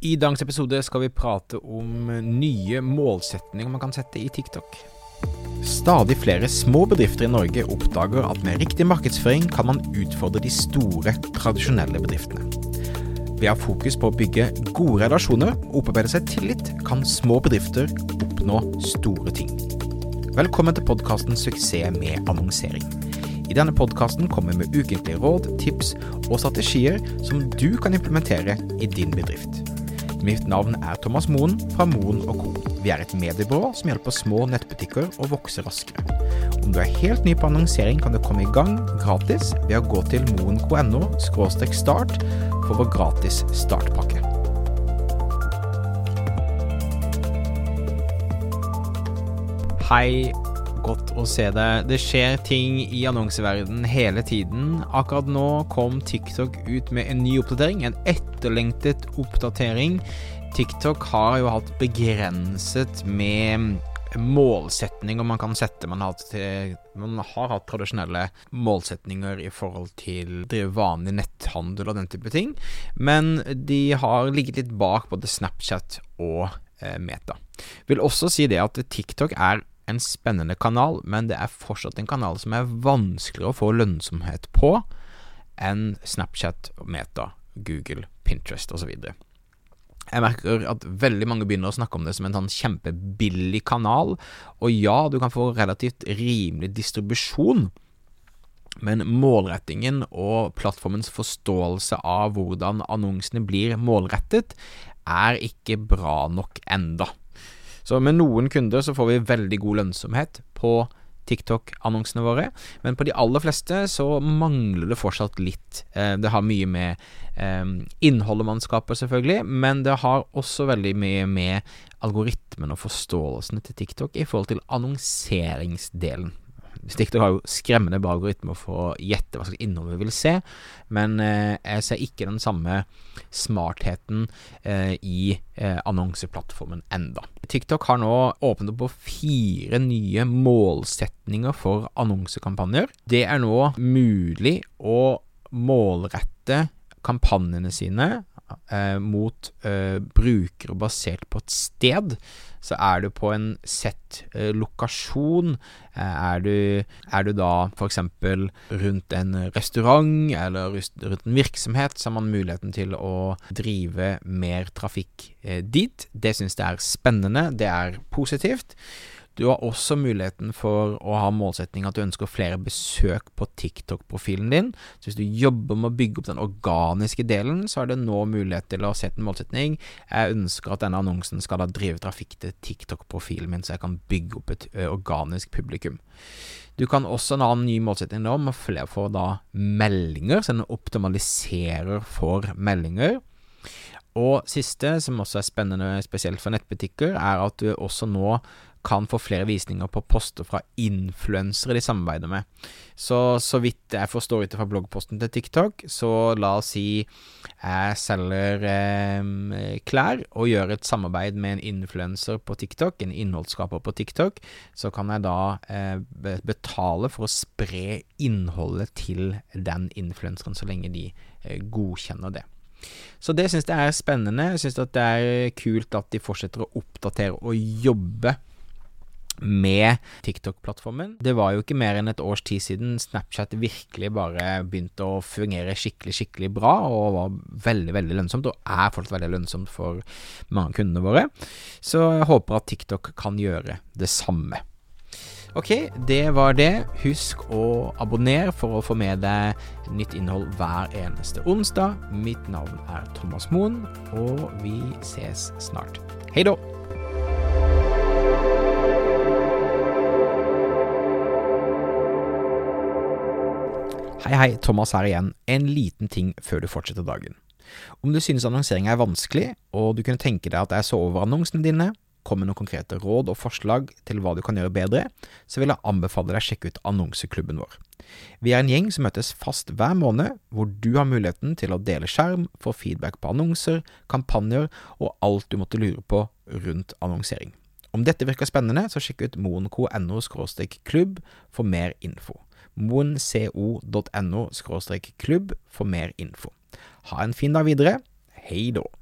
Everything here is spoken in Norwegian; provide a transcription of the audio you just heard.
I dagens episode skal vi prate om nye målsetninger man kan sette i TikTok. Stadig flere små bedrifter i Norge oppdager at med riktig markedsføring kan man utfordre de store, tradisjonelle bedriftene. Ved å ha fokus på å bygge gode relasjoner og opparbeide seg tillit, kan små bedrifter oppnå store ting. Velkommen til podkasten 'Suksess med annonsering'. I denne podkasten kommer vi med ukentlige råd, tips og strategier som du kan implementere i din bedrift. Mitt navn er Thomas Moen fra Moen Co. Vi er et mediebyrå som hjelper små nettbutikker å vokse raskere. Om du er helt ny på annonsering, kan du komme i gang gratis ved å gå til moen.no start for vår gratis startpakke. Hei, godt å se deg. Det skjer ting i annonseverdenen hele tiden. Akkurat nå kom TikTok ut med en ny oppdatering, en etterlengtet oppdatering. TikTok har jo hatt begrenset med målsetninger man kan sette. Man har, hatt, man har hatt tradisjonelle målsetninger i forhold til drive vanlig netthandel og den type ting, men de har ligget litt bak både Snapchat og eh, Meta. Vil også si det at TikTok er en spennende kanal, men det er fortsatt en kanal som er vanskeligere å få lønnsomhet på enn Snapchat, Meta, Google, Pinterest osv. Jeg merker at veldig mange begynner å snakke om det som en sånn kjempebillig kanal, og ja, du kan få relativt rimelig distribusjon, men målrettingen og plattformens forståelse av hvordan annonsene blir målrettet, er ikke bra nok enda. Så med noen kunder så får vi veldig god lønnsomhet på TikTok-annonsene våre, men på de aller fleste så mangler det fortsatt litt. Eh, det har mye med eh, innholdet man skaper, selvfølgelig, men det har også veldig mye med algoritmen og forståelsene til TikTok i forhold til annonseringsdelen. TikTok har jo skremmende bra algoritmer for å gjette hva slags innhold vi vil se, men eh, jeg ser ikke den samme smartheten eh, i eh, annonseplattformen enda. TikTok har nå åpnet opp på fire nye målsetninger for annonsekampanjer. Det er nå mulig å målrette kampanjene sine eh, mot eh, brukere basert på et sted, så er du på en sett eh, lokasjon. Eh, er du, er, du, da f.eks. rundt en restaurant eller rundt en virksomhet, så har man muligheten til å drive mer trafikk eh, dit. Det syns jeg er spennende, det er positivt. Du har også muligheten for å ha målsetting at du ønsker flere besøk på TikTok-profilen din. Så hvis du jobber med å bygge opp den organiske delen, så er det nå mulighet til å sette en målsetning. Jeg ønsker at denne annonsen skal da drive trafikk til TikTok-profilen min, så jeg kan bygge opp et organisk publikum. Du kan også ha en ny målsetting nå med flere får da meldinger, så den optimaliserer for meldinger. Og siste, som også er spennende spesielt for nettbutikker, er at du også nå kan få flere visninger på poster fra influensere de samarbeider med. Så så vidt jeg forstår ut fra bloggposten til TikTok, så la oss si jeg selger eh, klær og gjør et samarbeid med en influenser på TikTok, en innholdsskaper på TikTok, så kan jeg da eh, betale for å spre innholdet til den influenseren så lenge de eh, godkjenner det. Så det syns jeg er spennende. Jeg syns det er kult at de fortsetter å oppdatere og jobbe med TikTok-plattformen. Det var jo ikke mer enn et års tid siden Snapchat virkelig bare begynte å fungere skikkelig, skikkelig bra, og var veldig, veldig lønnsomt, og er fortsatt veldig lønnsomt for mange av kundene våre. Så jeg håper at TikTok kan gjøre det samme. Ok, det var det. Husk å abonnere for å få med deg nytt innhold hver eneste onsdag. Mitt navn er Thomas Moen, og vi ses snart. Hei da! Hei, hei, Thomas her igjen. En liten ting før du fortsetter dagen. Om du synes annonsering er vanskelig, og du kunne tenke deg at jeg så over annonsene dine, kom med noen konkrete råd og forslag til hva du kan gjøre bedre, så vil jeg anbefale deg å sjekke ut annonseklubben vår. Vi er en gjeng som møtes fast hver måned, hvor du har muligheten til å dele skjerm, få feedback på annonser, kampanjer og alt du måtte lure på rundt annonsering. Om dette virker spennende, så sjekk ut moenco.no klubb for mer info moenco.no klubb for mer info. Ha en fin dag videre. Hei då.